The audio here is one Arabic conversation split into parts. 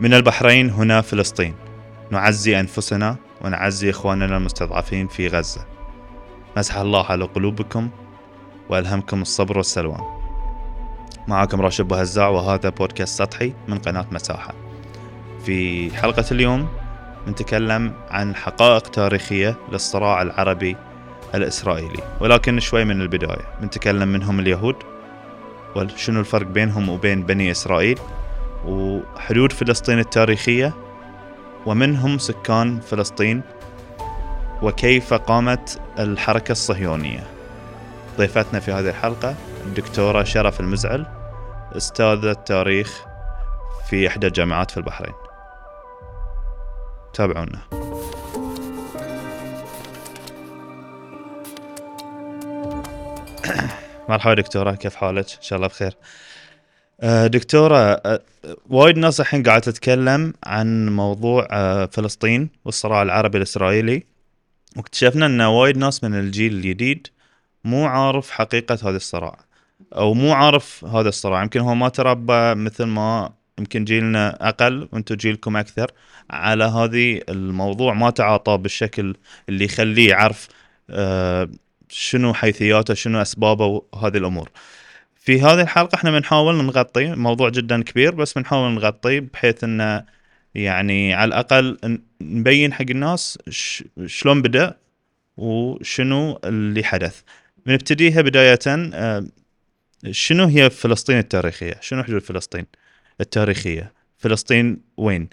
من البحرين هنا فلسطين. نعزي أنفسنا ونعزي إخواننا المستضعفين في غزة. مسح الله على قلوبكم وألهمكم الصبر والسلوان. معكم راشد بهزاع وهذا بودكاست سطحي من قناة مساحة. في حلقة اليوم نتكلم عن حقائق تاريخية للصراع العربي الإسرائيلي. ولكن شوي من البداية. نتكلم منهم اليهود وشنو الفرق بينهم وبين بني إسرائيل. وحدود فلسطين التاريخية ومن هم سكان فلسطين وكيف قامت الحركة الصهيونية. ضيفتنا في هذه الحلقة الدكتورة شرف المزعل أستاذة تاريخ في إحدى الجامعات في البحرين. تابعونا. مرحبا دكتورة كيف حالك؟ إن شاء الله بخير. دكتورة آه، وايد ناس الحين قاعدة تتكلم عن موضوع آه، فلسطين والصراع العربي الإسرائيلي. واكتشفنا أن وايد ناس من الجيل الجديد مو عارف حقيقة هذا الصراع أو مو عارف هذا الصراع. يمكن هو ما تربى مثل ما يمكن جيلنا أقل وأنتم جيلكم أكثر على هذه الموضوع ما تعاطى بالشكل اللي يخليه يعرف شنو حيثياته شنو أسبابه وهذه الأمور. في هذه الحلقة إحنا بنحاول نغطي موضوع جدا كبير بس بنحاول نغطي بحيث إنه يعني على الأقل نبين حق الناس شلون بدأ وشنو اللي حدث. بنبتديها بداية آه، شنو هي فلسطين التاريخية؟ شنو حدود فلسطين التاريخية؟ فلسطين وين؟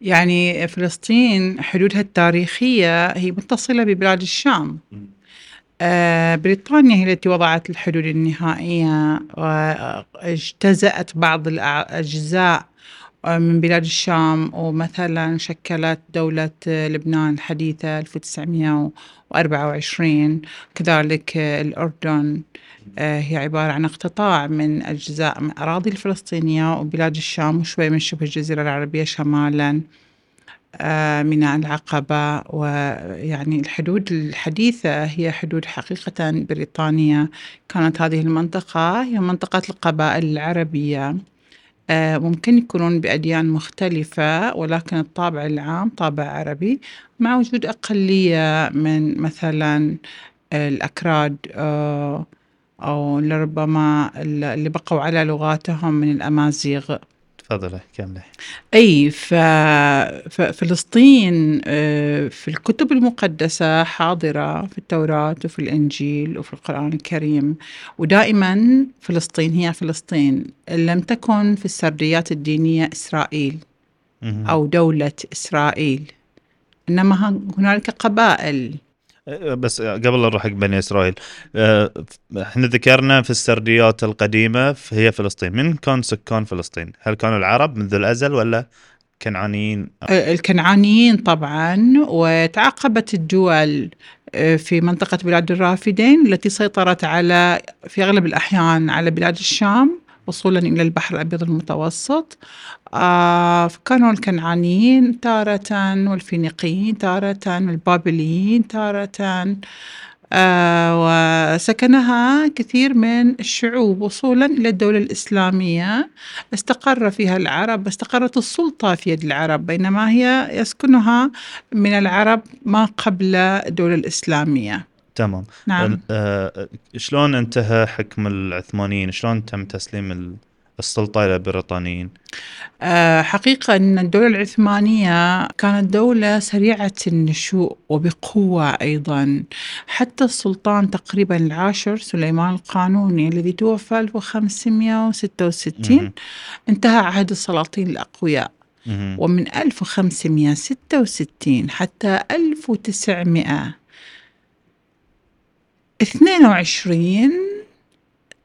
يعني فلسطين حدودها التاريخية هي متصلة ببلاد الشام. بريطانيا هي التي وضعت الحدود النهائية واجتزأت بعض الأجزاء آه، من بلاد الشام ومثلا شكلت دولة لبنان الحديثة 1924 كذلك الأردن آه، هي عبارة عن اقتطاع من أجزاء من أراضي الفلسطينية وبلاد الشام وشوي من شبه الجزيرة العربية شمالا. آه، من العقبة ويعني الحدود الحديثة هي حدود حقيقة بريطانيا. كانت هذه المنطقة هي منطقة القبائل العربية. آه، ممكن يكونون بأديان مختلفة ولكن الطابع العام طابع عربي مع وجود أقلية من مثلا الأكراد آه، أو لربما اللي بقوا على لغاتهم من الأمازيغ. تفضلي كملي أي. ففلسطين آه، في الكتب المقدسة حاضرة في التوراة وفي الإنجيل وفي القرآن الكريم. ودائما فلسطين هي فلسطين. لم تكن في السرديات الدينية إسرائيل أو دولة إسرائيل. إنما هنالك قبائل بس قبل نروح حق بني إسرائيل آه، إحنا ذكرنا في السرديات القديمة هي فلسطين. من كان سكان فلسطين؟ هل كانوا العرب منذ الأزل ولا كنعانيين؟ آه، الكنعانيين طبعا وتعاقبت الدول آه، في منطقة بلاد الرافدين التي سيطرت على في أغلب الأحيان على بلاد الشام وصولا إلى البحر الأبيض المتوسط. آه كانوا الكنعانيين تارة والفينيقيين تارة والبابليين تارة آه وسكنها كثير من الشعوب. وصولا إلى الدولة الإسلامية استقر فيها العرب استقرت السلطة في يد العرب بينما هي يسكنها من العرب ما قبل الدولة الإسلامية. تمام. نعم. آه شلون انتهى حكم العثمانيين؟ شلون تم تسليم السلطة إلى البريطانيين؟ أه حقيقة أن الدولة العثمانية كانت دولة سريعة النشوء وبقوة أيضا. حتى السلطان تقريبا العاشر سليمان القانوني الذي توفى 1566 انتهى عهد السلاطين الأقوياء. ومن 1566 حتى 1900 22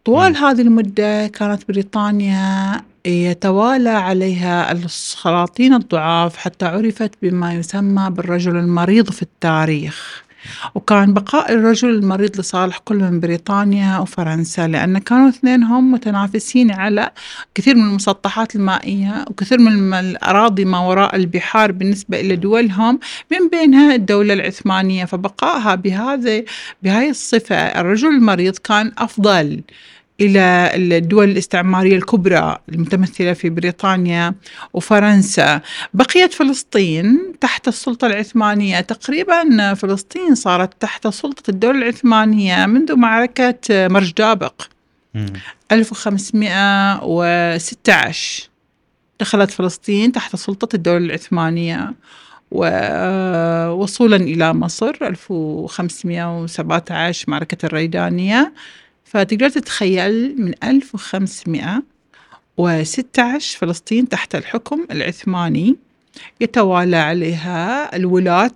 طوال م. هذه المدة كانت بريطانيا يتوالى عليها السلاطين الضعاف حتى عرفت بما يسمى بالرجل المريض في التاريخ. وكان بقاء الرجل المريض لصالح كل من بريطانيا وفرنسا لأن كانوا اثنينهم متنافسين على كثير من المسطحات المائية وكثير من الأراضي ما وراء البحار بالنسبة إلى دولهم من بينها الدولة العثمانية. فبقائها بهذا بهاي الصفة الرجل المريض كان أفضل. إلى الدول الاستعمارية الكبرى المتمثلة في بريطانيا وفرنسا. بقيت فلسطين تحت السلطة العثمانية. تقريبا فلسطين صارت تحت سلطة الدولة العثمانية منذ معركة مرج دابق. 1516 دخلت فلسطين تحت سلطة الدولة العثمانية. ووصولا إلى مصر. 1517 معركة الريدانية. فتقدر تتخيل من 1516 فلسطين تحت الحكم العثماني يتوالى عليها الولاة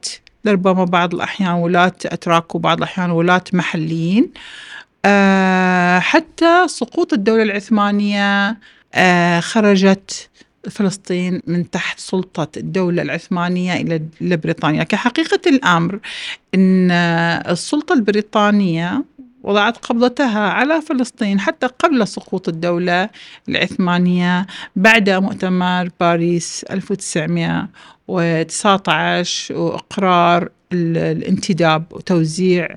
لربما بعض الأحيان ولاة أتراك وبعض الأحيان ولاة محليين. أه حتى سقوط الدولة العثمانية أه خرجت فلسطين من تحت سلطة الدولة العثمانية إلى بريطانيا كحقيقة الأمر أن السلطة البريطانية وضعت قبضتها على فلسطين حتى قبل سقوط الدولة العثمانية بعد مؤتمر باريس 1919 وإقرار الانتداب وتوزيع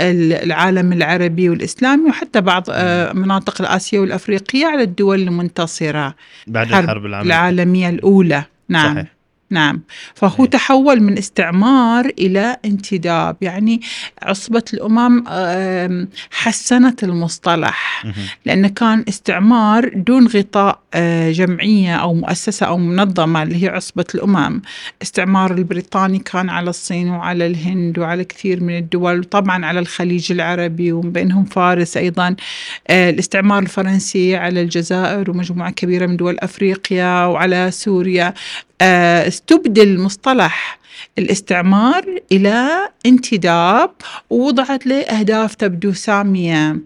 العالم العربي والإسلامي وحتى بعض آه، مناطق الآسيوية والأفريقية على الدول المنتصرة بعد الحرب العالمية, العالمية الأولى. نعم. صحيح. نعم. فهو أي. تحول من استعمار إلى انتداب. يعني عصبة الأمم حسنت المصطلح. لأنه كان استعمار دون غطاء آه، جمعية أو مؤسسة أو منظمة اللي هي عصبة الأمم. استعمار البريطاني كان على الصين وعلى الهند وعلى كثير من الدول وطبعا على الخليج العربي ومن بينهم فارس أيضا. آه، الاستعمار الفرنسي على الجزائر ومجموعة كبيرة من دول أفريقيا وعلى سوريا. آه، استبدل مصطلح الاستعمار إلى انتداب ووضعت له أهداف تبدو سامية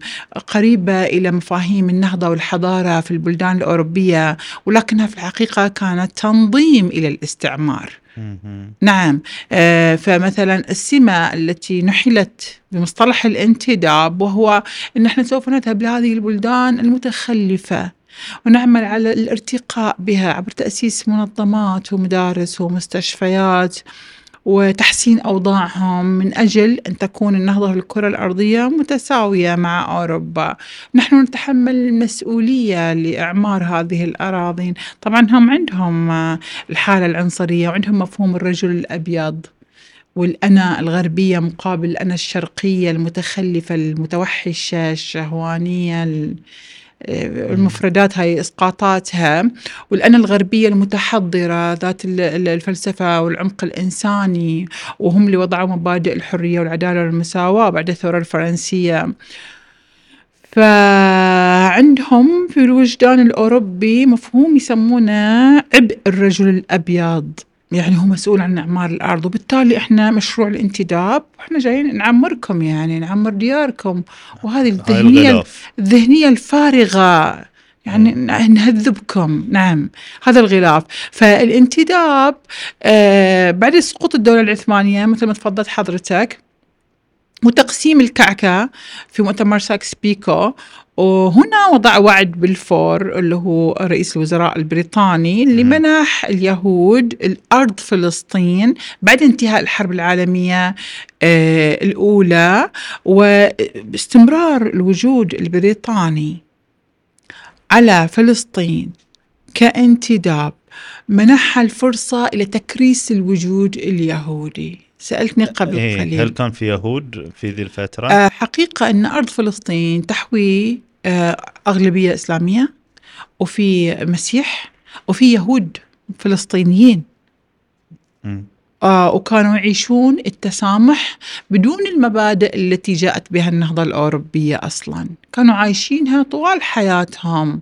قريبة إلى مفاهيم النهضة والحضارة في البلدان الأوروبية ولكنها في الحقيقة كانت تنظيم إلى الاستعمار. نعم. آه، فمثلا السمة التي نحلت بمصطلح الانتداب وهو أن إحنا سوف نذهب لهذه البلدان المتخلفة. ونعمل على الارتقاء بها عبر تأسيس منظمات ومدارس ومستشفيات وتحسين أوضاعهم من أجل أن تكون النهضة في الكرة الأرضية متساوية مع أوروبا. نحن نتحمل المسؤولية لإعمار هذه الأراضي. طبعا هم عندهم الحالة العنصرية وعندهم مفهوم الرجل الأبيض والأنا الغربية مقابل الأنا الشرقية المتخلفة المتوحشة الشهوانية المفردات هاي إسقاطاتها والانا الغربية المتحضرة ذات الفلسفة والعمق الإنساني وهم اللي وضعوا مبادئ الحرية والعدالة والمساواة بعد الثورة الفرنسية. فعندهم في الوجدان الأوروبي مفهوم يسمونه عبء الرجل الأبيض. يعني هو مسؤول عن إعمار الأرض وبالتالي إحنا مشروع الانتداب وإحنا جايين نعمركم يعني نعمر دياركم. وهذه الذهنية الذهنية الفارغة يعني نهذبكم. نعم هذا الغلاف. فالانتداب آه بعد سقوط الدولة العثمانية مثل ما تفضلت حضرتك وتقسيم الكعكة في مؤتمر ساكس بيكو. وهنا وضع وعد بالفور اللي هو رئيس الوزراء البريطاني اللي منح اليهود أرض فلسطين بعد انتهاء الحرب العالمية آه، الأولى واستمرار الوجود البريطاني على فلسطين كانتداب منحها الفرصة إلى تكريس الوجود اليهودي. سألتني قبل إيه قليل. هل كان في يهود في ذي الفترة؟ آه حقيقة أن أرض فلسطين تحوي آه أغلبية إسلامية وفي مسيح وفي يهود فلسطينيين. آه وكانوا يعيشون التسامح بدون المبادئ التي جاءت بها النهضة الأوروبية أصلا. كانوا عايشينها طوال حياتهم.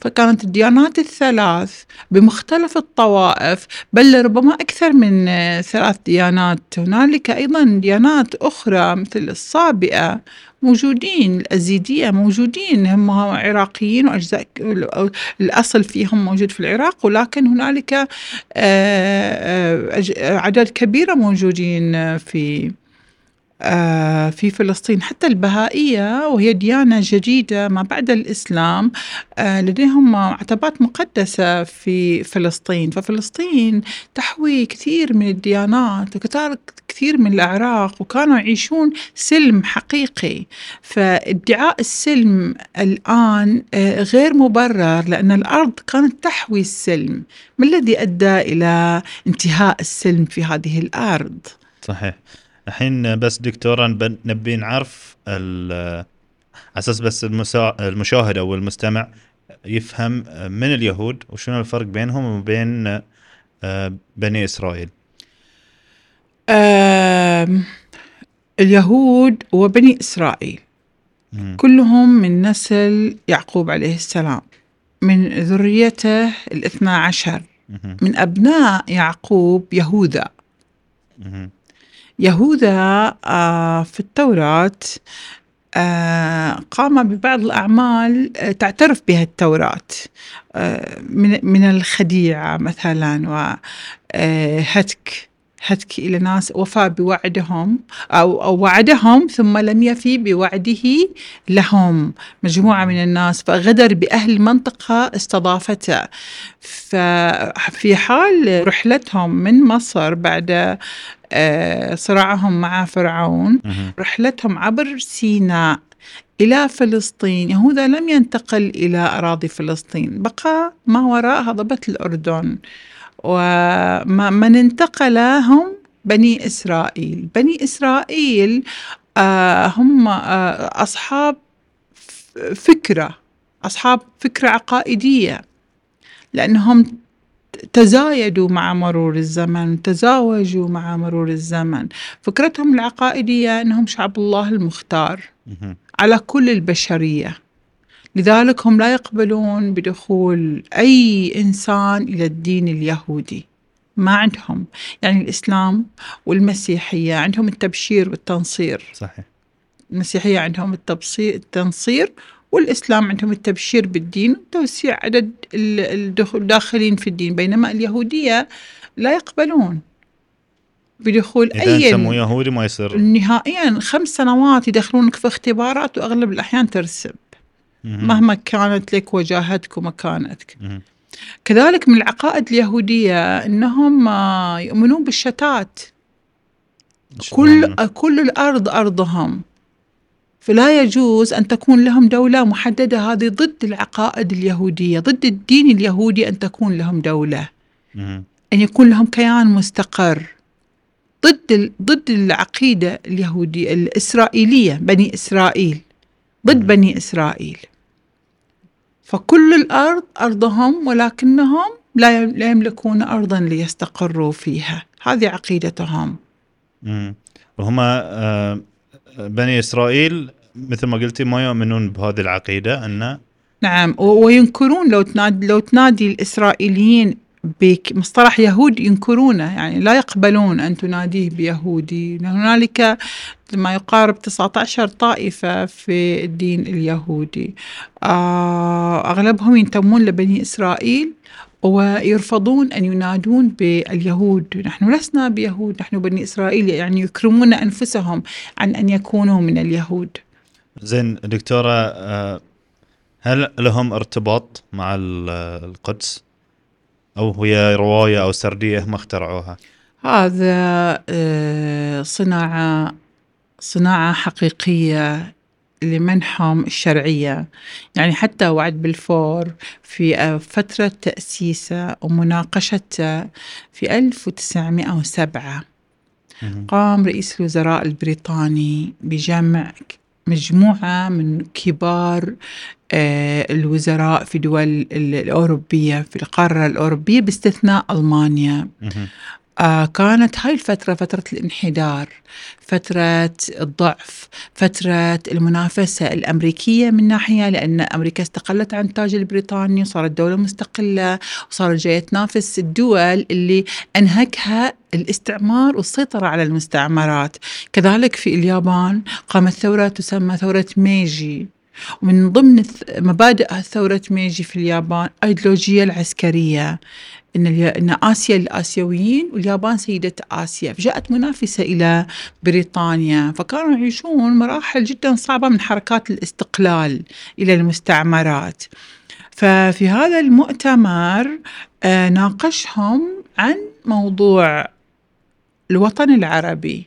فكانت الديانات الثلاث بمختلف الطوائف بل ربما أكثر من ثلاث ديانات. هنالك أيضا ديانات أخرى مثل الصابئة موجودين الأزيدية موجودين هم عراقيين وأجزاء الأصل فيهم موجود في العراق ولكن هنالك آه، آه، أعداد كبيرة موجودين في آه، في فلسطين. حتى البهائية وهي ديانة جديدة ما بعد الإسلام آه، لديهم عتبات مقدسة في فلسطين. ففلسطين تحوي كثير من الديانات وكثير كثير من الأعراق وكانوا يعيشون سلم حقيقي. فادعاء السلم الآن آه، غير مبرر لأن الأرض كانت تحوي السلم. ما الذي أدى إلى انتهاء السلم في هذه الأرض؟ صحيح. الحين بس دكتورة نب- نبي نعرف ال- على أساس بس المشاهد أو المستمع يفهم من اليهود وشنو الفرق بينهم وبين آه، بني إسرائيل. آم، اليهود وبني إسرائيل مم. كلهم من نسل يعقوب عليه السلام من ذريته الاثنى عشر. من أبناء يعقوب يهوذا. يهوذا آه، في التوراة آه، قام ببعض الأعمال آه، تعترف بها التوراة من الخديعة مثلا وهتك إلى ناس وفى بوعدهم أو أو وعدهم ثم لم يفي بوعده لهم. مجموعة من الناس فغدر بأهل المنطقة استضافته. ففي حال رحلتهم من مصر بعد آه، صراعهم مع فرعون. رحلتهم عبر سيناء إلى فلسطين. يهوذا لم ينتقل إلى أراضي فلسطين. بقى ما وراء هضبة الأردن. ومن انتقل هم بني إسرائيل. بني إسرائيل آه، هم آه، أصحاب فكرة أصحاب فكرة عقائدية لأنهم تزايدوا مع مرور الزمن تزاوجوا مع مرور الزمن. فكرتهم العقائدية أنهم شعب الله المختار. على كل البشرية. لذلك هم لا يقبلون بدخول أي إنسان إلى الدين اليهودي. ما عندهم. يعني الإسلام والمسيحية عندهم التبشير والتنصير. صحيح. المسيحية عندهم التبصير التنصير والإسلام عندهم التبشير بالدين وتوسيع عدد الداخلين في الدين. بينما اليهودية لا يقبلون بدخول إذا أي مو يهودي ما يصير. نهائيا خمس سنوات يدخلونك في اختبارات وأغلب الأحيان ترسب. مهما كانت لك وجاهتك ومكانتك. كذلك من العقائد اليهودية إنهم آه، يؤمنون بالشتات كل شلون؟ كل الأرض أرضهم فلا يجوز أن تكون لهم دولة محددة هذه ضد العقائد اليهودية ضد الدين اليهودي أن تكون لهم دولة مهم. أن يكون لهم كيان مستقر ضد ضد العقيدة اليهودية الإسرائيلية بني إسرائيل ضد. بني إسرائيل فكل الأرض أرضهم ولكنهم لا يم- لا يملكون أرضا ليستقروا فيها. هذه عقيدتهم. وهم آه، بني إسرائيل مثل ما قلتي ما يؤمنون بهذه العقيدة انه نعم. وينكرون لو تنادي لو تنادي الإسرائيليين بمصطلح يهود ينكرونه يعني لا يقبلون أن تناديه بيهودي. هنالك ما يقارب 19 طائفة في الدين اليهودي. آه، أغلبهم ينتمون لبني إسرائيل ويرفضون أن ينادون باليهود. نحن لسنا بيهود نحن بني إسرائيل يعني يكرمون أنفسهم عن أن يكونوا من اليهود. زين دكتورة آه، هل لهم ارتباط مع ال- القدس؟ أو هي رواية أو سردية هم اخترعوها؟ هذا آه، صناعة صناعة حقيقية لمنحهم الشرعية. يعني حتى وعد بلفور في آه، فترة تأسيسه ومناقشته في 1907 مهم. قام رئيس الوزراء البريطاني بجمع مجموعة من كبار الوزراء في دول ال- الأوروبية في القارة الأوروبية باستثناء ألمانيا. آه كانت هاي الفترة فترة الانحدار فترة الضعف فترة المنافسة الأمريكية من ناحية لأن أمريكا استقلت عن التاج البريطاني وصارت دولة مستقلة وصارت جاية تنافس الدول اللي أنهكها الاستعمار والسيطرة على المستعمرات. كذلك في اليابان قامت ثورة تسمى ثورة ميجي. ومن ضمن مبادئ ثورة ميجي في اليابان أيديولوجية العسكرية. إن, إن آسيا للآسيويين واليابان سيدة آسيا. فجاءت منافسة إلى بريطانيا. فكانوا يعيشون مراحل جدا صعبة من حركات الاستقلال إلى المستعمرات. ففي هذا المؤتمر آه، ناقشهم عن موضوع الوطن العربي.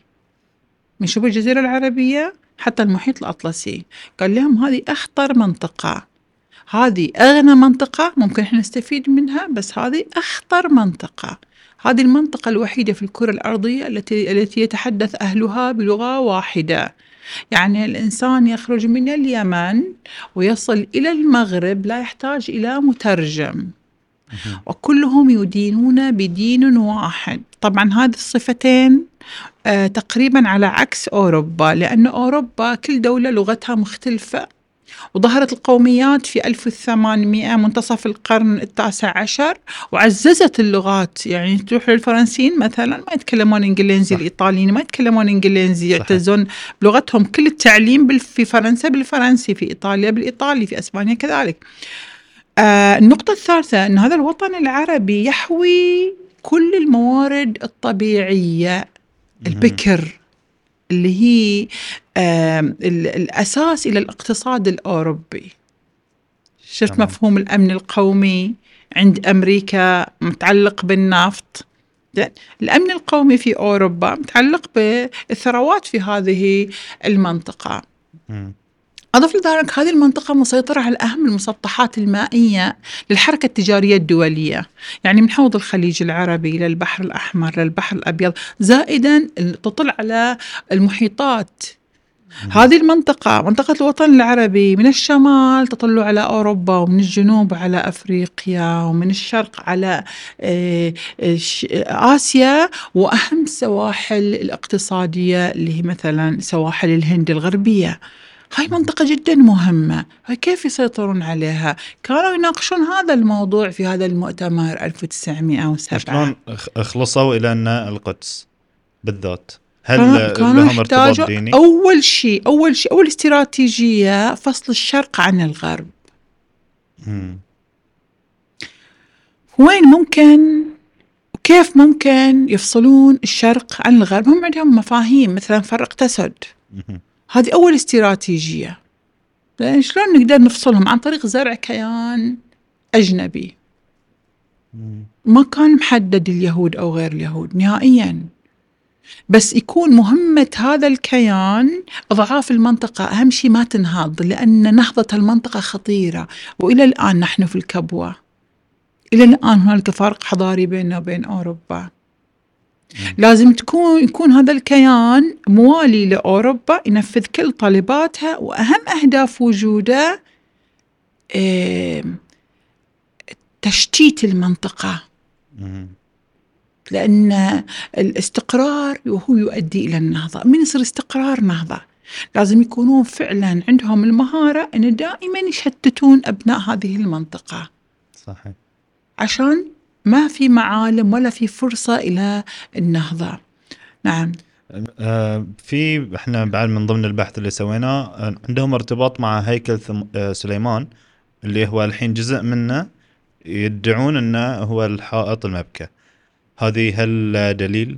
من شبه الجزيرة العربية حتى المحيط الأطلسي. قال لهم هذه أخطر منطقة. هذه أغنى منطقة ممكن إحنا نستفيد منها بس هذه أخطر منطقة. هذه المنطقة الوحيدة في الكرة الأرضية التي التي يتحدث أهلها بلغة واحدة. يعني الإنسان يخرج من اليمن ويصل إلى المغرب لا يحتاج إلى مترجم. وكلهم يدينون بدين واحد. طبعا هذه الصفتين تقريبا على عكس أوروبا لأن أوروبا كل دولة لغتها مختلفة وظهرت القوميات في 1800 منتصف القرن التاسع عشر وعززت اللغات يعني تروح للفرنسيين مثلا ما يتكلمون إنجليزي صح. الإيطاليين ما يتكلمون إنجليزي. يعتزون بلغتهم كل التعليم في فرنسا بالفرنسي في إيطاليا بالإيطالي في أسبانيا كذلك آه النقطة الثالثة أن هذا الوطن العربي يحوي كل الموارد الطبيعية البكر اللي هي الأساس إلى الاقتصاد الأوروبي شفت تمام. مفهوم الأمن القومي عند أمريكا متعلق بالنفط؟ الأمن القومي في أوروبا متعلق بالثروات في هذه المنطقة مم. أضف لذلك هذه المنطقة مسيطرة على أهم المسطحات المائية للحركة التجارية الدولية. يعني من حوض الخليج العربي إلى البحر الأحمر للبحر الأبيض زائدا تطل على المحيطات. هذه المنطقة منطقة الوطن العربي من الشمال تطل على أوروبا ومن الجنوب على أفريقيا ومن الشرق على آه، آه، آسيا. وأهم السواحل الاقتصادية اللي هي مثلا سواحل الهند الغربية. هاي منطقة جدا مهمة. هاي كيف يسيطرون عليها؟ كانوا يناقشون هذا الموضوع في هذا المؤتمر 1907 شلون خلصوا إلى أن القدس بالذات. هل لهم ارتباط ديني؟ أول شيء أول شيء أول استراتيجية فصل الشرق عن الغرب. مم. وين ممكن؟ وكيف ممكن يفصلون الشرق عن الغرب؟ هم عندهم مفاهيم مثلا فرق تسد. هذه أول استراتيجية. لأن شلون نقدر نفصلهم عن طريق زرع كيان أجنبي. ما كان محدد اليهود أو غير اليهود نهائيا. بس يكون مهمة هذا الكيان إضعاف المنطقة. أهم شيء ما تنهض لأن نهضة المنطقة خطيرة. وإلى الآن نحن في الكبوة. إلى الآن هنالك فارق حضاري بيننا وبين أوروبا. لازم تكون يكون هذا الكيان موالي لأوروبا ينفذ كل طلباتها وأهم أهداف وجوده إيه، تشتيت المنطقة. مم. لأن الاستقرار هو يؤدي إلى النهضة. من يصير استقرار نهضة؟ لازم يكونون فعلا عندهم المهارة أن دائما يشتتون أبناء هذه المنطقة. صحيح. عشان ما في معالم ولا في فرصة إلى النهضة. نعم. آه، في إحنا بعد من ضمن البحث اللي سويناه عندهم ارتباط مع هيكل آه، سليمان اللي هو الحين جزء منه يدعون إنه هو الحائط المبكى. هذه هل دليل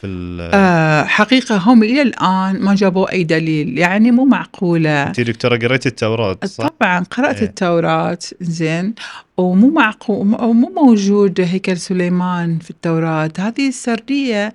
في ال- آه حقيقة هم إلى الآن ما جابوا أي دليل يعني مو معقولة. انت دكتورة قريتي التوراة صح؟ طبعا قرأت إيه. التوراة زين. ومو معقول مو موجود هيكل سليمان في التوراة. هذه السردية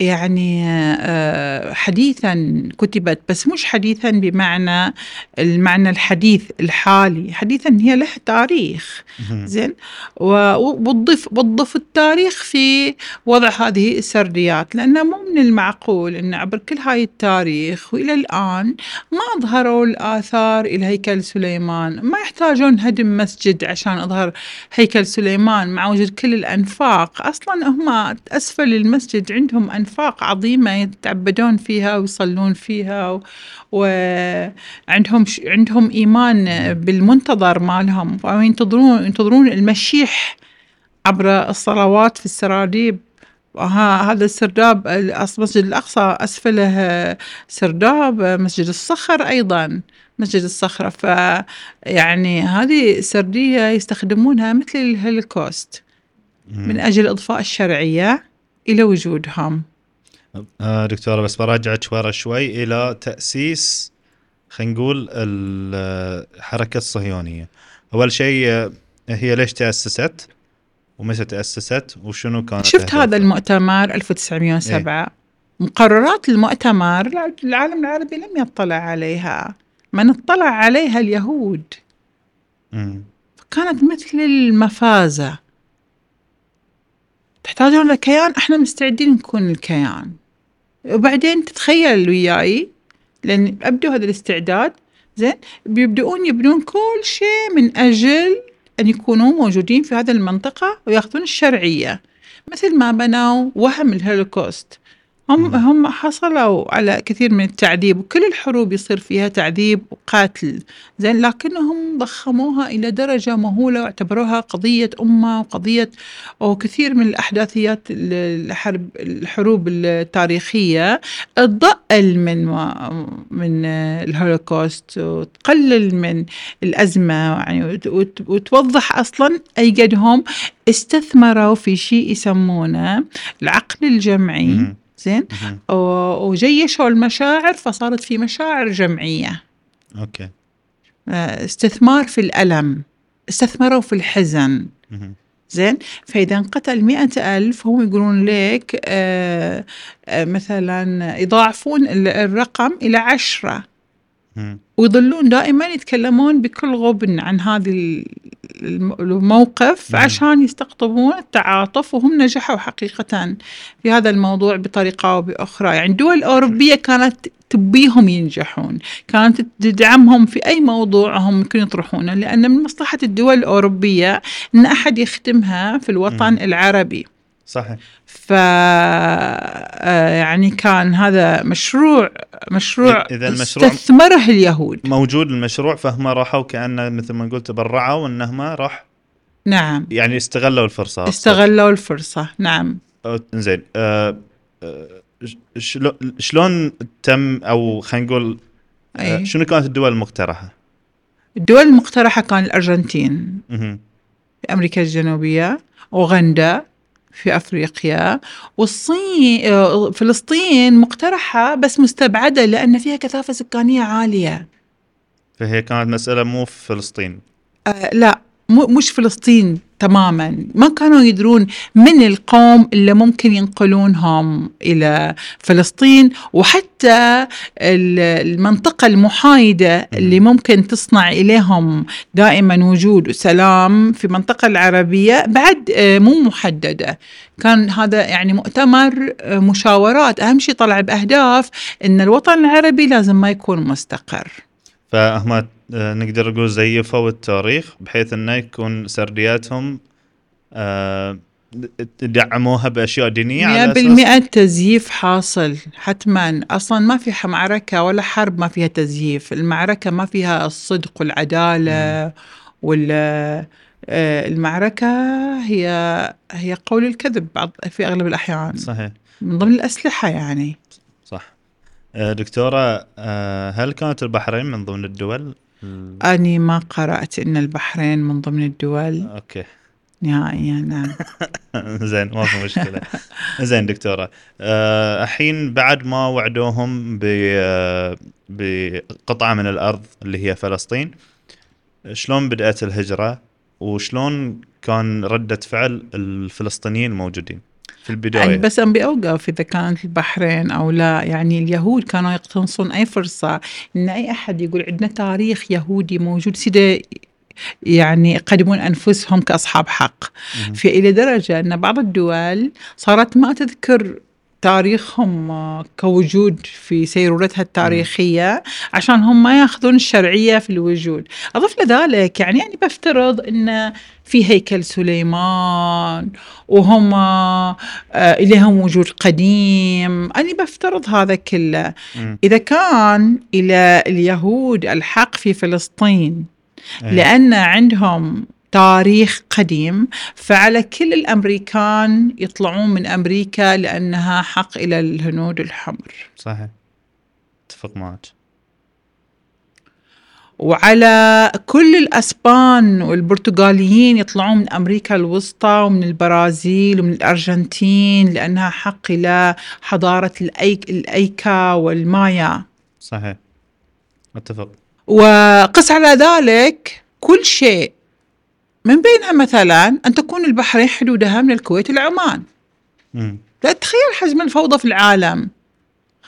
يعني آه، حديثا كتبت بس مش حديثا بمعنى المعنى الحديث الحالي. حديثا هي له تاريخ. زين؟ وبتضيف بتضيف التاريخ في وضع هذه السرديات. لأنه مو من المعقول أن عبر كل هاي التاريخ وإلى الآن ما أظهروا الآثار إلى هيكل سليمان. ما يحتاجون هدم مسجد عشان أظهر هيكل سليمان مع وجود كل الأنفاق. أصلا هم أسفل المسجد عندهم أنفاق عظيمة يتعبدون فيها ويصلون فيها. وعندهم ش... عندهم إيمان بالمنتظر مالهم. وينتظرون ينتظرون المشيح عبر الصلوات في السراديب. هذا السرداب أص- مسجد الأقصى أسفله سرداب مسجد الصخر أيضا. مسجد الصخرة ف يعني هذه سردية يستخدمونها مثل الهولوكوست. من أجل إضفاء الشرعية إلى وجودهم. آه دكتورة بس براجعك ورا شوي إلى تأسيس خلينا نقول الحركة الصهيونية. أول شيء آه، هي ليش تأسست؟ ومتى تأسست؟ وشنو كانت شفت؟ هذا المؤتمر 1907 مقررات المؤتمر العالم العربي لم يطلع عليها. من اطلع عليها اليهود. مم. كانت مثل المفازة. تحتاجون لكيان إحنا مستعدين نكون الكيان. وبعدين تتخيل وياي لأن ابدوا هذا الاستعداد. زين بيبدؤون يبنون كل شيء من أجل أن يكونوا موجودين في هذه المنطقة ويأخذون الشرعية. مثل ما بنوا وهم الهولوكوست. هم. هم حصلوا على كثير من التعذيب وكل الحروب يصير فيها تعذيب وقتل زين لكنهم ضخموها إلى درجة مهولة واعتبروها قضية أمة وقضية وكثير من الأحداثيات ال- الحرب الحروب التاريخية تضئل من من الهولوكوست وتقلل من الأزمة يعني وت- وت- وتوضح أصلا اي قد هم استثمروا في شيء يسمونه العقل الجمعي. زين؟ وجيشوا المشاعر فصارت في مشاعر جمعية. okay. آه، استثمار في الألم استثمروا في الحزن. زين؟ فإذا انقتل مئة ألف هم يقولون لك آه آه مثلا يضاعفون ال- الرقم إلى عشرة. ويظلون دائما يتكلمون بكل غبن عن هذا ال- الم- الموقف مم. عشان يستقطبون التعاطف وهم نجحوا حقيقة في هذا الموضوع بطريقة أو بأخرى يعني دول أوروبية كانت تبيهم ينجحون كانت تدعمهم في أي موضوع هم ممكن يطرحونه لأن من مصلحة الدول الأوروبية أن أحد يخدمها في الوطن. العربي صحيح ف آه، يعني كان هذا مشروع مشروع إذا المشروع- استثمره اليهود موجود المشروع فهم راحوا كأنه مثل ما قلت تبرعوا إنهم راح نعم يعني استغلوا الفرصة. استغلوا الفرصة نعم زين آه، آه، شلون تم أو خلينا نقول آه، أي. شنو كانت الدول المقترحة؟ الدول المقترحة كان. في أمريكا الجنوبية أوغندا في أفريقيا. والصين آه، فلسطين مقترحة بس مستبعدة لأن فيها كثافة سكانية عالية. فهي كانت مسألة مو في فلسطين. آه لا مو مش فلسطين. تماما. ما كانوا يدرون من القوم اللي ممكن ينقلونهم إلى فلسطين وحتى ال- المنطقة المحايدة اللي ممكن تصنع إليهم دائما وجود وسلام في المنطقة العربية بعد آه، مو محددة. كان هذا يعني مؤتمر آه، مشاورات. أهم شيء طلع بأهداف أن الوطن العربي لازم ما يكون مستقر. آه، نقدر نقول زيفوا التاريخ بحيث إنه يكون سردياتهم آه، دعموها بأشياء دينية على مئة أساس بالمئة تزييف حاصل حتما. أصلا ما في معركة ولا حرب ما فيها تزييف المعركة ما فيها الصدق والعدالة وال آه، المعركة هي هي قول الكذب بعض في أغلب الأحيان. صحيح. من ضمن الأسلحة يعني. صح. آه، دكتورة آه، هل كانت البحرين من ضمن الدول؟ أني ما قرأت أن البحرين من ضمن الدول. أوكي. نهائيا نعم. زين ما في مشكلة. زين دكتورة. آه، الحين بعد ما وعدوهم ب آه، بقطعة من الأرض اللي هي فلسطين شلون بدأت الهجرة؟ وشلون كان ردة فعل الفلسطينيين الموجودين في يعني البداية بس أن بأوقف إذا كانت البحرين أو لا يعني اليهود كانوا يقتنصون أي فرصة إن أي أحد يقول عندنا تاريخ يهودي موجود سيدا يعني يقدمون أنفسهم كأصحاب حق. في إلى درجة أن بعض الدول صارت ما تذكر تاريخهم آه، كوجود في سيرورتها التاريخية عشان هم ما ياخذون الشرعية في الوجود أضف لذلك يعني يعني بفترض أن في هيكل سليمان وهم آه، إليهم وجود قديم أنا بفترض هذا كله. إذا كان إلى اليهود الحق في فلسطين إيه. لأن عندهم تاريخ قديم فعلى كل الأمريكان يطلعون من أمريكا لأنها حق إلى الهنود الحمر. صحيح. اتفق معك. وعلى كل الأسبان والبرتغاليين يطلعون من أمريكا الوسطى ومن البرازيل ومن الأرجنتين لأنها حق إلى حضارة الأيك الأيكا والمايا. صحيح. أتفق. وقس على ذلك كل شيء من بينها مثلا أن تكون البحرين حدودها من الكويت إلى عمان مم. لا تتخيل حجم الفوضى في العالم.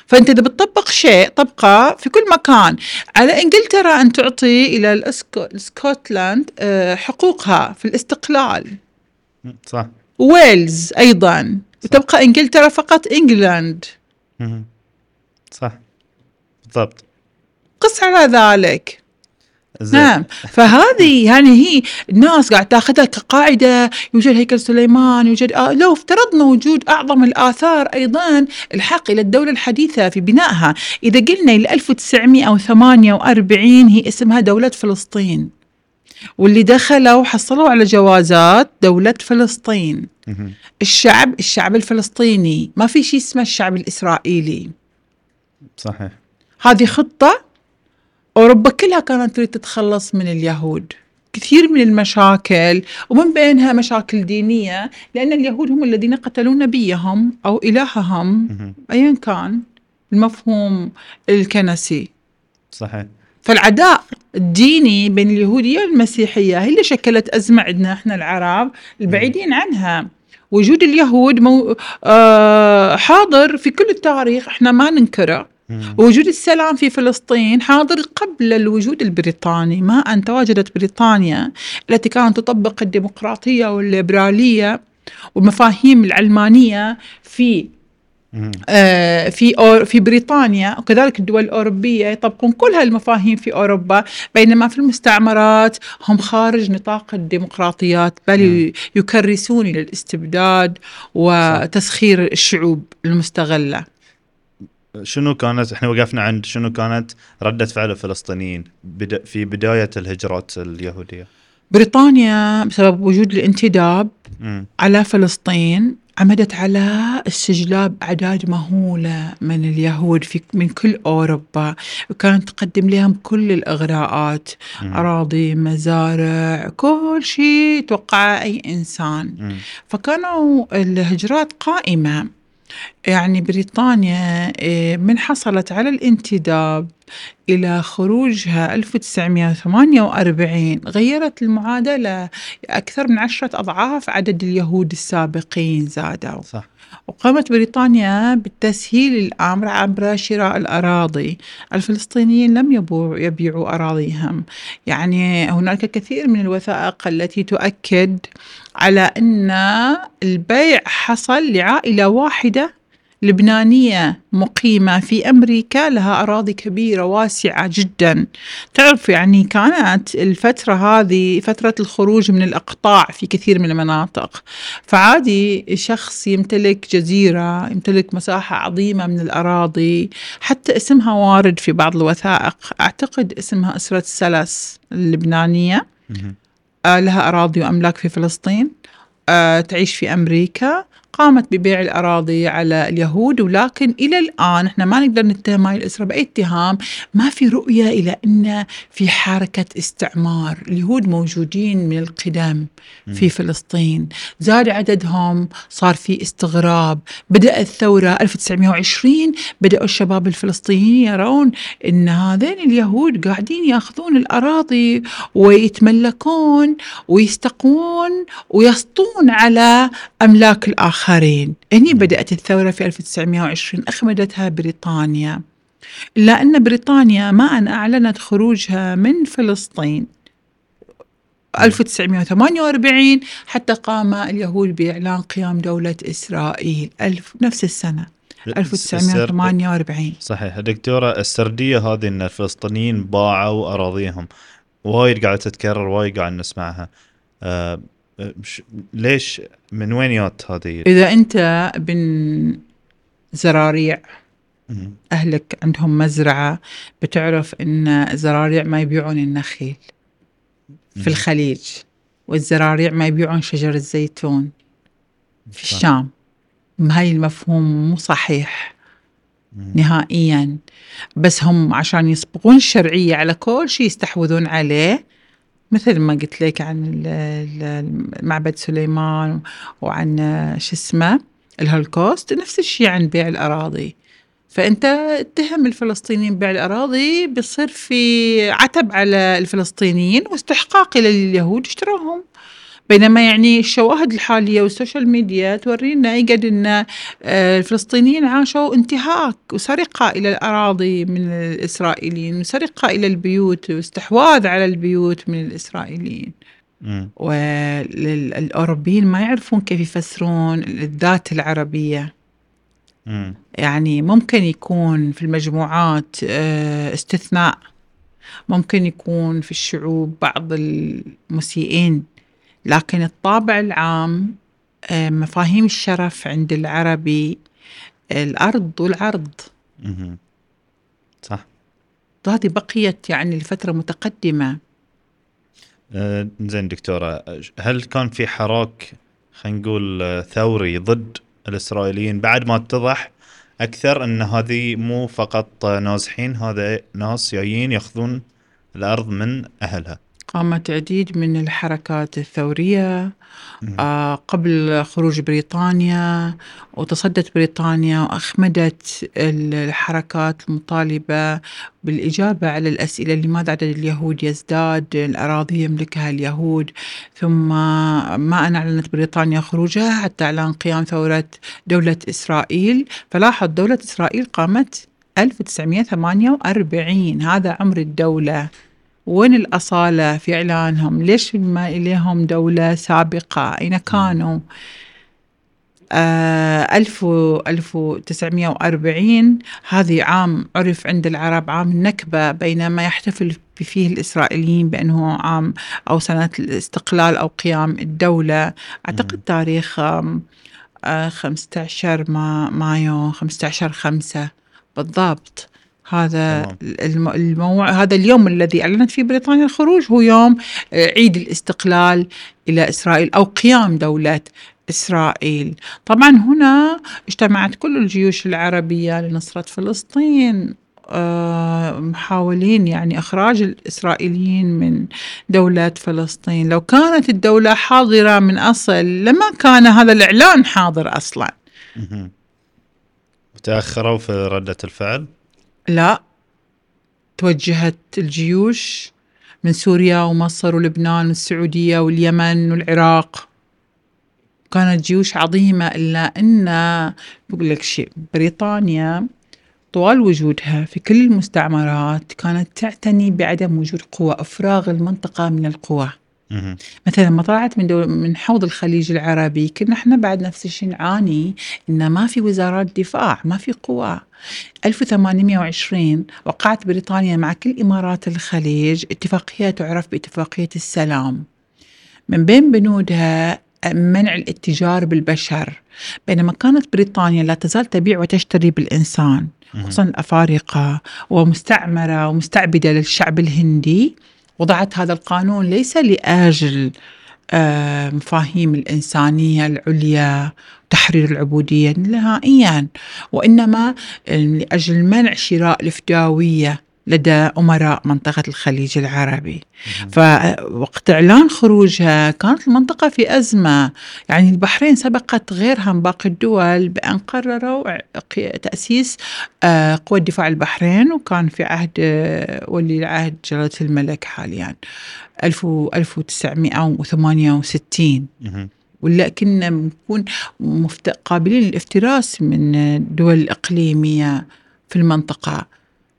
فأنت إذا بتطبق شيء طبقة في كل مكان. على إنجلترا أن تعطي إلى اسكتلاند آه، حقوقها في الاستقلال. صح. ويلز أيضا. وتبقى إنجلترا فقط إنجلاند. صح. بالضبط. قس على ذلك. زين. نعم. فهذه يعني هي الناس قاعد تاخذها كقاعدة يوجد هيكل سليمان يوجد آه لو افترضنا وجود أعظم الآثار أيضا الحق إلى الدولة الحديثة في بنائها. إذا قلنا ل 1948 هي اسمها دولة فلسطين واللي دخلوا حصلوا على جوازات دولة فلسطين. الشعب الشعب الفلسطيني. ما في شيء اسمه الشعب الإسرائيلي. صحيح. هذه خطة أوروبا كلها كانت تريد تتخلص من اليهود. كثير من المشاكل ومن بينها مشاكل دينية لأن اليهود هم الذين قتلوا نبيهم أو إلههم. أيا كان المفهوم الكنسي. صحيح. فالعداء الديني بين اليهودية والمسيحية هي اللي شكلت أزمة عندنا إحنا العرب البعيدين عنها. وجود اليهود مو آه حاضر في كل التاريخ إحنا ما ننكره. وجود السلام في فلسطين حاضر قبل الوجود البريطاني. ما أن تواجدت بريطانيا التي كانت تطبق الديمقراطية والليبرالية والمفاهيم العلمانية في. آه، في أور- في بريطانيا وكذلك الدول الأوروبية يطبقون كل هالمفاهيم في أوروبا. بينما في المستعمرات هم خارج نطاق الديمقراطيات بل يكرسون الاستبداد وتسخير الشعوب المستغلة. شنو كانت إحنا وقفنا عند شنو كانت ردة فعل الفلسطينيين بدا في بداية الهجرات اليهودية بريطانيا بسبب وجود الانتداب مم. على فلسطين عمدت على استجلاب أعداد مهولة من اليهود في من كل أوروبا وكانت تقدم لهم كل الإغراءات مم. أراضي مزارع كل شيء توقع أي إنسان مم. فكانوا الهجرات قائمة يعني بريطانيا إيه، من حصلت على الانتداب. إلى خروجها 1948 غيرت المعادلة أكثر من عشرة أضعاف عدد اليهود السابقين زادوا. صح. وقامت بريطانيا بالتسهيل الأمر عبر شراء الأراضي. الفلسطينيين لم يبيعوا, يبيعوا أراضيهم. يعني هناك كثير من الوثائق التي تؤكد على أن البيع حصل لعائلة واحدة لبنانية مقيمة في أمريكا لها أراضي كبيرة واسعة جدا. تعرف يعني كانت الفترة هذه فترة الخروج من الأقطاع في كثير من المناطق. فعادي شخص يمتلك جزيرة يمتلك مساحة عظيمة من الأراضي. حتى اسمها وارد في بعض الوثائق. أعتقد اسمها أسرة سلس اللبنانية. آه، لها أراضي وأملاك في فلسطين. آه، تعيش في أمريكا. قامت ببيع الأراضي على اليهود ولكن إلى الآن إحنا ما نقدر نتهم هاي الأسرة بأي اتهام. ما في رؤية إلى أن في حركة استعمار. اليهود موجودين من القدم في فلسطين. زاد عددهم صار في استغراب. بدأ الثورة 1920 بدأوا الشباب الفلسطينيين يرون أن هذين اليهود قاعدين يأخذون الأراضي ويتملكون ويستقون ويسطون على أملاك الآخرين. هني بدأت الثورة في 1920 أخمدتها بريطانيا. إلا أن بريطانيا ما أن أعلنت خروجها من فلسطين. 1948 حتى قام اليهود بإعلان قيام دولة إسرائيل. ألف نفس السنة. 1948 صحيح. دكتورة السردية هذه إن الفلسطينيين باعوا أراضيهم. وايد قاعدة تتكرر وايد قاعد نسمعها. آه ليش من وين جات هذه؟ إذا أنت بن زراريع مم. أهلك عندهم مزرعة بتعرف أن زراريع ما يبيعون النخيل في الخليج والزراريع ما يبيعون شجر الزيتون في. الشام هاي المفهوم مو صحيح. نهائيا بس هم عشان يصبغون الشرعية على كل شيء يستحوذون عليه مثل ما قلت لك عن معبد سليمان وعن شو اسمه الهولوكوست نفس الشيء عن بيع الأراضي. فأنت اتهم الفلسطينيين ببيع الأراضي بيصير في عتب على الفلسطينيين واستحقاق إلى اليهود اشتروهم بينما يعني الشواهد الحالية وال social media تورينا يقعد أن آه، الفلسطينيين عاشوا انتهاك وسرقة إلى الأراضي من الإسرائيليين وسرقة إلى البيوت واستحواذ على البيوت من الإسرائيليين. والأوروبيين ما يعرفون كيف يفسرون الذات العربية مم. يعني ممكن يكون في المجموعات آه، استثناء ممكن يكون في الشعوب بعض المسيئين لكن الطابع العام آه، مفاهيم الشرف عند العربي الأرض والعرض. صح. هذه بقيت يعني لفترة متقدمة. آه، زين دكتورة هل كان في حراك خلينا نقول آه، ثوري ضد الإسرائيليين بعد ما اتضح أكثر أن هذه مو فقط نازحين هذا ناس جايين يأخذون الأرض من أهلها؟ قامت عديد من الحركات الثورية. آه، قبل خروج بريطانيا وتصدت بريطانيا وأخمدت الحركات المطالبة بالإجابة على الأسئلة لماذا عدد اليهود يزداد الأراضي يملكها اليهود ثم ما أن أعلنت بريطانيا خروجها حتى إعلان قيام ثورة دولة إسرائيل فلاحظ دولة إسرائيل قامت 1948 هذا عمر الدولة وين الأصالة في إعلانهم؟ ليش ما إليهم دولة سابقة؟ أين كانوا؟ آه ألف ألف وتسعمية وأربعين هذه عام عرف عند العرب عام النكبة بينما يحتفل فيه الإسرائيليين بأنه عام أو سنة الاستقلال أو قيام الدولة. أعتقد تاريخ آم، آه 15 ما مايو 15 خمسة بالضبط. هذا الموع... هذا اليوم الذي أعلنت فيه بريطانيا الخروج هو يوم آه، عيد الاستقلال إلى إسرائيل أو قيام دولة إسرائيل. طبعا هنا اجتمعت كل الجيوش العربية لنصرة فلسطين آه، محاولين يعني إخراج الإسرائيليين من دولة فلسطين. لو كانت الدولة حاضرة من أصل لما كان هذا الإعلان حاضر أصلا. مهم. وتأخروا في ردة الفعل؟ لا توجهت الجيوش من سوريا ومصر ولبنان والسعودية واليمن والعراق كانت جيوش عظيمة إلا أن بقول لك شيء بريطانيا طوال وجودها في كل المستعمرات كانت تعتني بعدم وجود قوى إفراغ المنطقة من القوى. مثلا لما طلعت من دول من حوض الخليج العربي كنا إحنا بعد نفس الشيء نعاني إن ما في وزارات دفاع ما في قوى. 1820 وقعت بريطانيا مع كل إمارات الخليج اتفاقية تعرف باتفاقية السلام. من بين بنودها منع الاتجار بالبشر. بينما كانت بريطانيا لا تزال تبيع وتشتري بالإنسان. خصوصا الافارقه ومستعمرة ومستعبدة للشعب الهندي. وضعت هذا القانون ليس لآجل آه، مفاهيم الإنسانية العليا تحرير العبودية نهائيا وإنما لأجل منع شراء الفداويه لدى أمراء منطقة الخليج العربي. فوقت إعلان خروجها كانت المنطقة في أزمة يعني البحرين سبقت غيرها من باقي الدول بأن قرروا تأسيس آه، قوة دفاع البحرين وكان في عهد آه، ولي العهد جلالة الملك حاليا 1000 و- 1968 مهم. ولا كنا نكون. قابلين للافتراس من الدول الإقليمية في المنطقة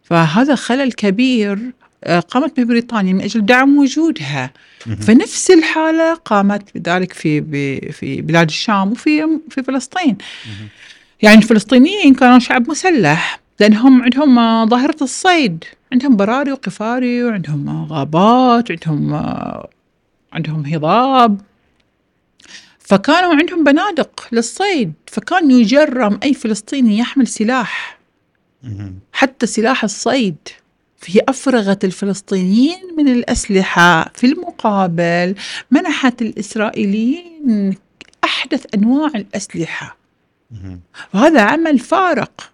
فهذا خلل كبير آه، قامت به بريطانيا من أجل دعم وجودها. فنفس الحالة قامت بذلك في في بلاد الشام وفي في فلسطين. يعني الفلسطينيين كانوا شعب مسلح لأنهم عندهم ظاهرة الصيد عندهم براري وقفاري وعندهم غابات وعندهم آه، عندهم هضاب فكانوا عندهم بنادق للصيد فكان يجرم أي فلسطيني يحمل سلاح. حتى سلاح الصيد فهي أفرغت الفلسطينيين من الأسلحة في المقابل منحت الإسرائيليين أحدث أنواع الأسلحة. وهذا عمل فارق.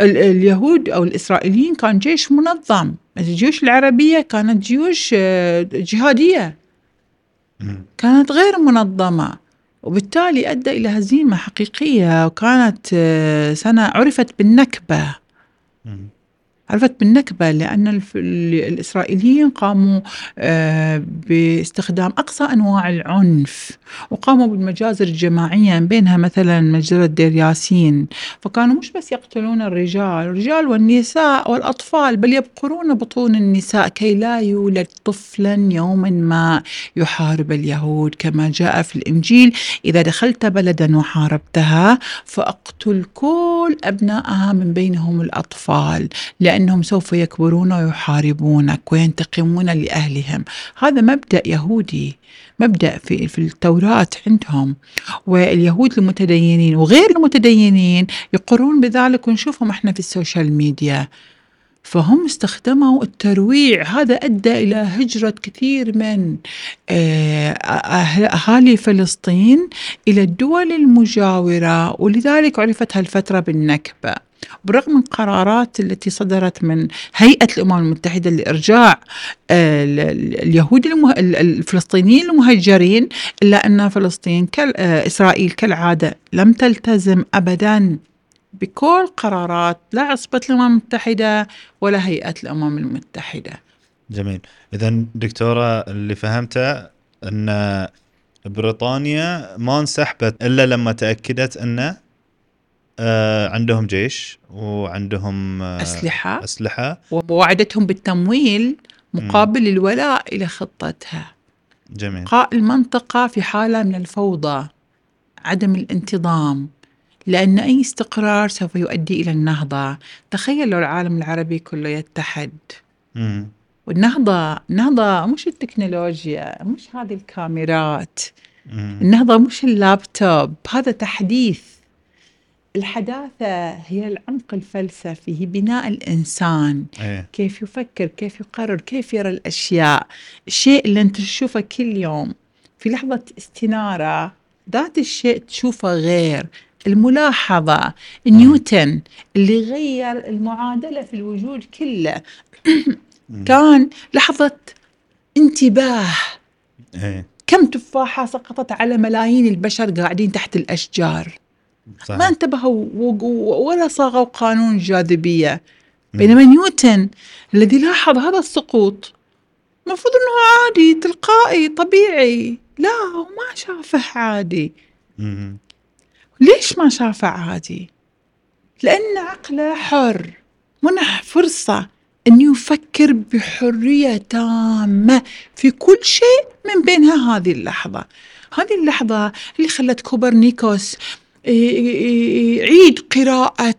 ال- اليهود أو الإسرائيليين كان جيش منظم. الجيوش العربية كانت جيوش آه، جهادية. كانت غير منظمة. وبالتالي أدى إلى هزيمة حقيقية وكانت آه، سنة عرفت بالنكبة. عرفت بالنكبة لأن الإسرائيليين قاموا آه، باستخدام أقصى أنواع العنف وقاموا بالمجازر الجماعية بينها مثلا مجزرة دير ياسين. فكانوا مش بس يقتلون الرجال الرجال والنساء والأطفال بل يبقرون بطون النساء كي لا يولد طفلا يوما ما يحارب اليهود كما جاء في الإنجيل إذا دخلت بلدا وحاربتها فأقتل كل أبنائها من بينهم الأطفال لأنهم سوف يكبرون ويحاربونك وينتقمون لأهلهم. هذا مبدأ يهودي مبدأ في, في التوراة عندهم. واليهود المتدينين وغير المتدينين يقرون بذلك. ونشوفهم إحنا في ال social media. فهم استخدموا الترويع. هذا أدى إلى هجرة كثير من آه، أهل- أهالي فلسطين إلى الدول المجاورة. ولذلك عرفت هالفترة بالنكبة. بالرغم من قرارات التي صدرت من هيئة الأمم المتحدة لإرجاع آه، ال- ال- اليهود الفلسطينيين المهجرين إلا أن فلسطين. آه، إسرائيل كالعادة لم تلتزم أبدا بكل قرارات لا عصبة الأمم المتحدة ولا هيئة الأمم المتحدة جميل اذا دكتورة اللي فهمته أن بريطانيا ما انسحبت إلا لما تأكدت أن آه عندهم جيش وعندهم آه أسلحة. أسلحة. ووعدتهم بالتمويل مقابل الولاء إلى خطتها. جميل. بقاء المنطقة في حالة من الفوضى عدم الانتظام لأن أي استقرار سوف يؤدي إلى النهضة. تخيل لو العالم العربي كله يتحد. مم. والنهضة النهضة مش التكنولوجيا مش هذه الكاميرات. مم. النهضة مش اللابتوب هذا تحديث. الحداثة هي العمق الفلسفي هي بناء الإنسان. إيه. كيف يفكر كيف يقرر كيف يرى الأشياء. الشيء اللي أنت تشوفه كل يوم في لحظة استنارة ذات الشيء تشوفه غير. الملاحظة نيوتن اللي غير المعادلة في الوجود كله. كان لحظة انتباه. إيه. كم تفاحة سقطت على ملايين البشر قاعدين تحت الأشجار. صح ما انتبهوا ولا صاغوا قانون الجاذبية بينما نيوتن الذي لاحظ هذا السقوط المفروض إنه عادي تلقائي طبيعي. لا هو ما شافه عادي. مم. ليش ما شافه عادي؟ لأن عقله حر. منح فرصة أن يفكر بحرية تامة في كل شيء من بينها هذه اللحظة. هذه اللحظة اللي خلت كوبرنيكوس يعيد قراءة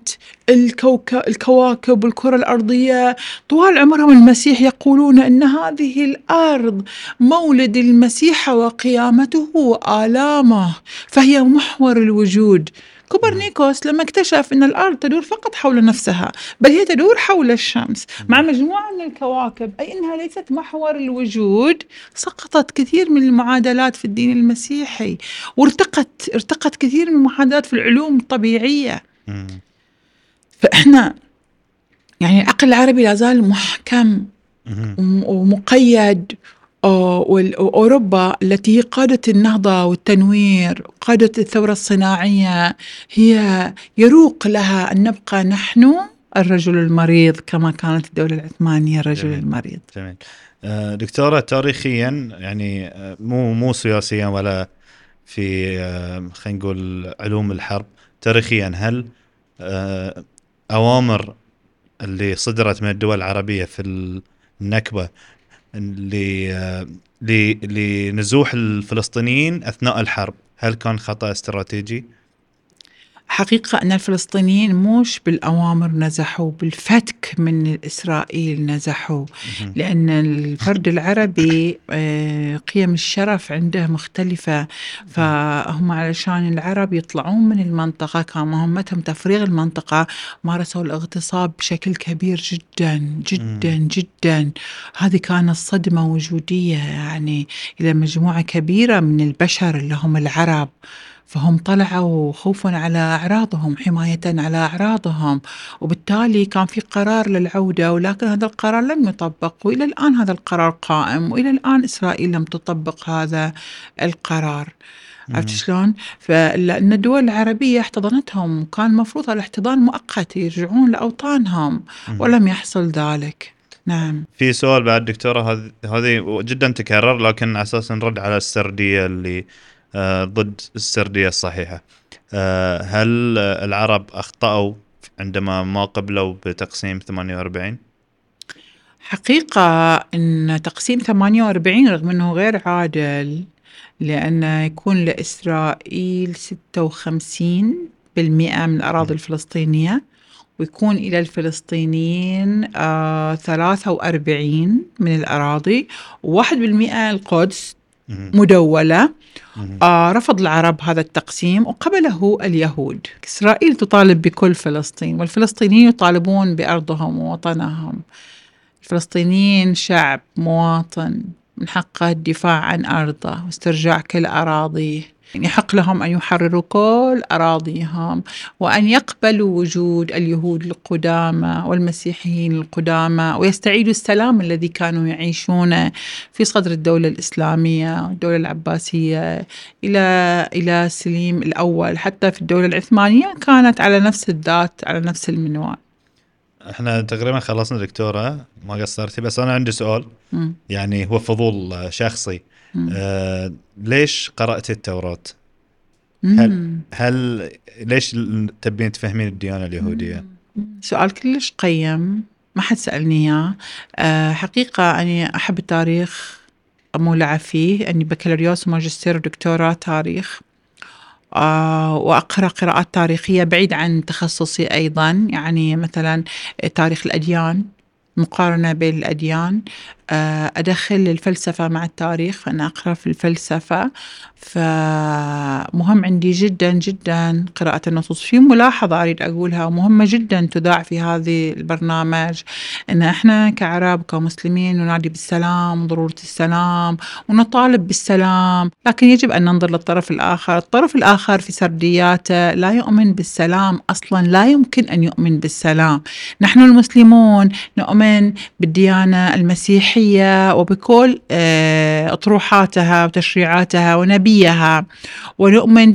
الكوكب الكواكب والكرة الأرضية. طوال عمرهم المسيح يقولون أن هذه الأرض مولد المسيح وقيامته وآلامه فهي محور الوجود. كوبرنيكوس لما اكتشف أن الأرض تدور فقط حول نفسها بل هي تدور حول الشمس. مع مجموعة من الكواكب أي أنها ليست محور الوجود سقطت كثير من المعادلات في الدين المسيحي وارتقت ارتقت كثير من المعادلات في العلوم الطبيعية. فإحنا يعني العقل العربي لا زال محكم ومقيد وأوروبا التي هي قادة النهضة والتنوير قادة الثورة الصناعية هي يروق لها أن نبقى نحن الرجل المريض كما كانت الدولة العثمانية الرجل جميل. المريض. جميل. آه، دكتورة تاريخيا يعني آه، مو مو سياسيا ولا في آه، خلينا نقول علوم الحرب. تاريخيا هل أوامر اللي صدرت من الدول العربية في النكبة لنزوح الفلسطينيين أثناء الحرب هل كان خطأ استراتيجي؟ حقيقة أن الفلسطينيين مش بالأوامر نزحوا بالفتك من إسرائيل نزحوا. لأن الفرد العربي آه، قيم الشرف عنده مختلفة. فهم علشان العرب يطلعون من المنطقة كان مهمتهم تفريغ المنطقة مارسوا الاغتصاب بشكل كبير جدا جدا جدا. هذه كانت صدمة وجودية يعني إلى مجموعة كبيرة من البشر اللي هم العرب. فهم طلعوا خوفا على أعراضهم حماية على أعراضهم. وبالتالي كان في قرار للعودة ولكن هذا القرار لم يطبق. وإلى الآن هذا القرار قائم. وإلى الآن إسرائيل لم تطبق هذا القرار. عرفت شلون؟ فلأن الدول العربية احتضنتهم. وكان المفروض الاحتضان مؤقت يرجعون لأوطانهم. ولم يحصل ذلك. نعم. في سؤال بعد دكتورة هذه جدا تكرر لكن على أساس نرد على السردية اللي ضد السردية الصحيحة. آه، هل العرب أخطأوا عندما ما قبلوا بتقسيم 48 حقيقة أن تقسيم 48 رغم أنه غير عادل لأن يكون لإسرائيل 56 بالمئة من الأراضي الفلسطينية ويكون إلى الفلسطينيين آه 43 من الأراضي وواحد بالمئة القدس مدولة آه رفض العرب هذا التقسيم وقبله اليهود. إسرائيل تطالب بكل فلسطين والفلسطينيين يطالبون بأرضهم ووطنهم. الفلسطينيين شعب مواطن من حقه الدفاع عن أرضه واسترجاع كل أراضيه. يحق لهم أن يحرروا كل أراضيهم وأن يقبلوا وجود اليهود القدامى والمسيحيين القدامى ويستعيدوا السلام الذي كانوا يعيشونه في صدر الدولة الإسلامية الدولة العباسية إلى إلى سليم الأول. حتى في الدولة العثمانية كانت على نفس الذات على نفس المنوال. إحنا تقريبا خلصنا دكتورة ما قصرتي بس أنا عندي سؤال. م. يعني هو فضول شخصي. آه ليش قرأت التوراة؟ هل هل ليش تبين تفهمين الديانة اليهودية؟ سؤال كلش قيم ما حد سألني إياه. آه حقيقة أني أحب التاريخ مولعه فيه أني بكالوريوس وماجستير ودكتوراه تاريخ. آه، وأقرأ قراءات تاريخية بعيد عن تخصصي أيضا. يعني مثلا تاريخ الأديان مقارنة بين الأديان آه، أدخل الفلسفة مع التاريخ فأنا أقرأ في الفلسفة. فمهم عندي جدا جدا قراءة النصوص. في ملاحظة أريد أقولها مهمة جدا تذاع في هذه البرنامج أن إحنا كعرب كمسلمين ننادي بالسلام وضرورة السلام ونطالب بالسلام. لكن يجب أن ننظر للطرف الآخر. الطرف الآخر في سردياته لا يؤمن بالسلام أصلا لا يمكن أن يؤمن بالسلام. نحن المسلمون نؤمن بالديانة المسيحية وبكل آه، أطروحاتها وتشريعاتها ونبي نبيها ونؤمن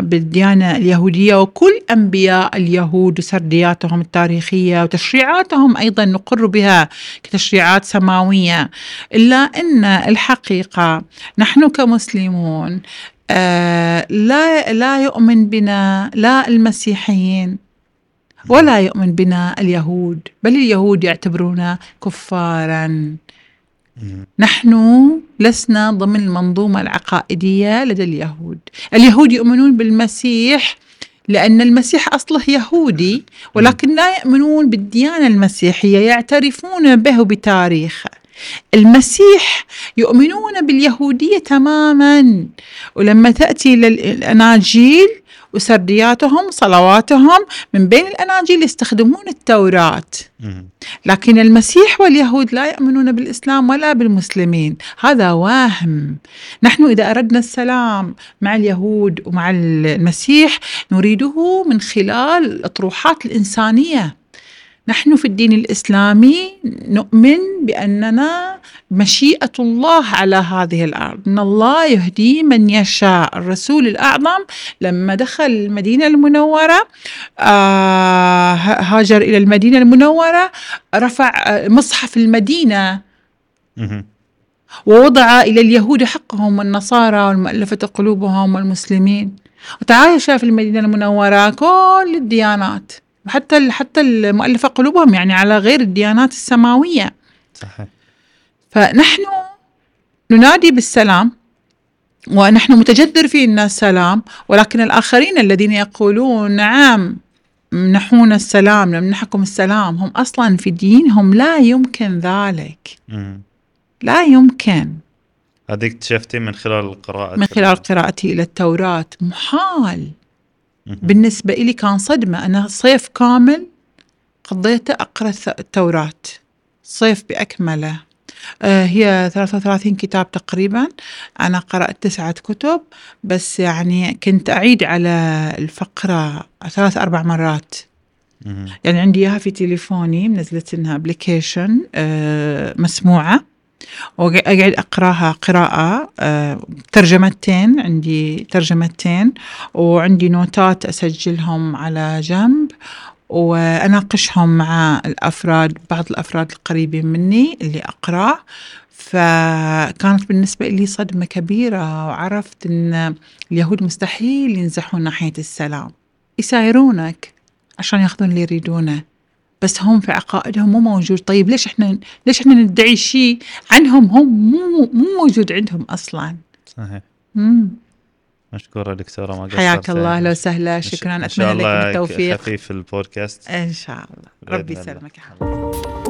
بالديانة اليهودية وكل أنبياء اليهود وسردياتهم التاريخية وتشريعاتهم أيضا نقر بها كتشريعات سماوية. إلا أن الحقيقة نحن كمسلمون آه لا لا يؤمن بنا لا المسيحيين ولا يؤمن بنا اليهود بل اليهود يعتبرونا كفارا. نحن لسنا ضمن المنظومة العقائدية لدى اليهود. اليهود يؤمنون بالمسيح لأن المسيح أصله يهودي ولكن لا يؤمنون بالديانة المسيحية يعترفون به بتاريخه. المسيح يؤمنون باليهودية تماما. ولما تأتي للأناجيل وسردياتهم صلواتهم من بين الأناجيل يستخدمون التوراة. لكن المسيح واليهود لا يؤمنون بالإسلام ولا بالمسلمين. هذا واهم. نحن إذا أردنا السلام مع اليهود ومع المسيح نريده من خلال الأطروحات الإنسانية. نحن في الدين الإسلامي نؤمن بأننا مشيئة الله على هذه الأرض. إن الله يهدي من يشاء. الرسول الأعظم لما دخل المدينة المنورة آه هاجر إلى المدينة المنورة رفع مصحف المدينة. ووضع إلى اليهود حقهم والنصارى والمؤلفة قلوبهم والمسلمين. وتعايش في المدينة المنورة كل الديانات. وحتى حتى المؤلفة قلوبهم يعني على غير الديانات السماوية. صحيح. فنحن ننادي بالسلام ونحن متجذر فينا السلام ولكن الآخرين الذين يقولون نعم منحونا السلام نمنحكم السلام هم أصلا في دينهم لا يمكن ذلك. لا يمكن. هذيك اكتشفتي من خلال قراءة من خلال قراءتي إلى التوراة. محال. بالنسبة لي كان صدمة. أنا صيف كامل قضيته أقرأ التوراة. صيف بأكمله. آه، هي 33 كتاب تقريبا. أنا قرأت تسعة كتب. بس يعني كنت أعيد على الفقرة ثلاث أربع مرات. يعني عندي إياها في تليفوني منزلت لها ابلكيشن مسموعة. وأقعد أقراها قراءة آه، ترجمتين عندي ترجمتين وعندي نوتات أسجلهم على جنب وأناقشهم مع الأفراد بعض الأفراد القريبين مني اللي أقرأ. فكانت بالنسبة لي صدمة كبيرة وعرفت أن اليهود مستحيل ينزحون ناحية السلام. يسايرونك عشان ياخذون اللي يريدونه. بس هم في عقائدهم مو موجود. طيب ليش إحنا ليش إحنا ندعي شيء عنهم هم مو مو موجود عندهم أصلا؟ صحيح. مم. مشكوره دكتوره ما قصرت حياك الله يعني. أهلا وسهلا شكرا أتمنى لك الله بالتوفيق خفيف البودكاست. إن شاء الله. ربي. يسلمك يا حبيبي.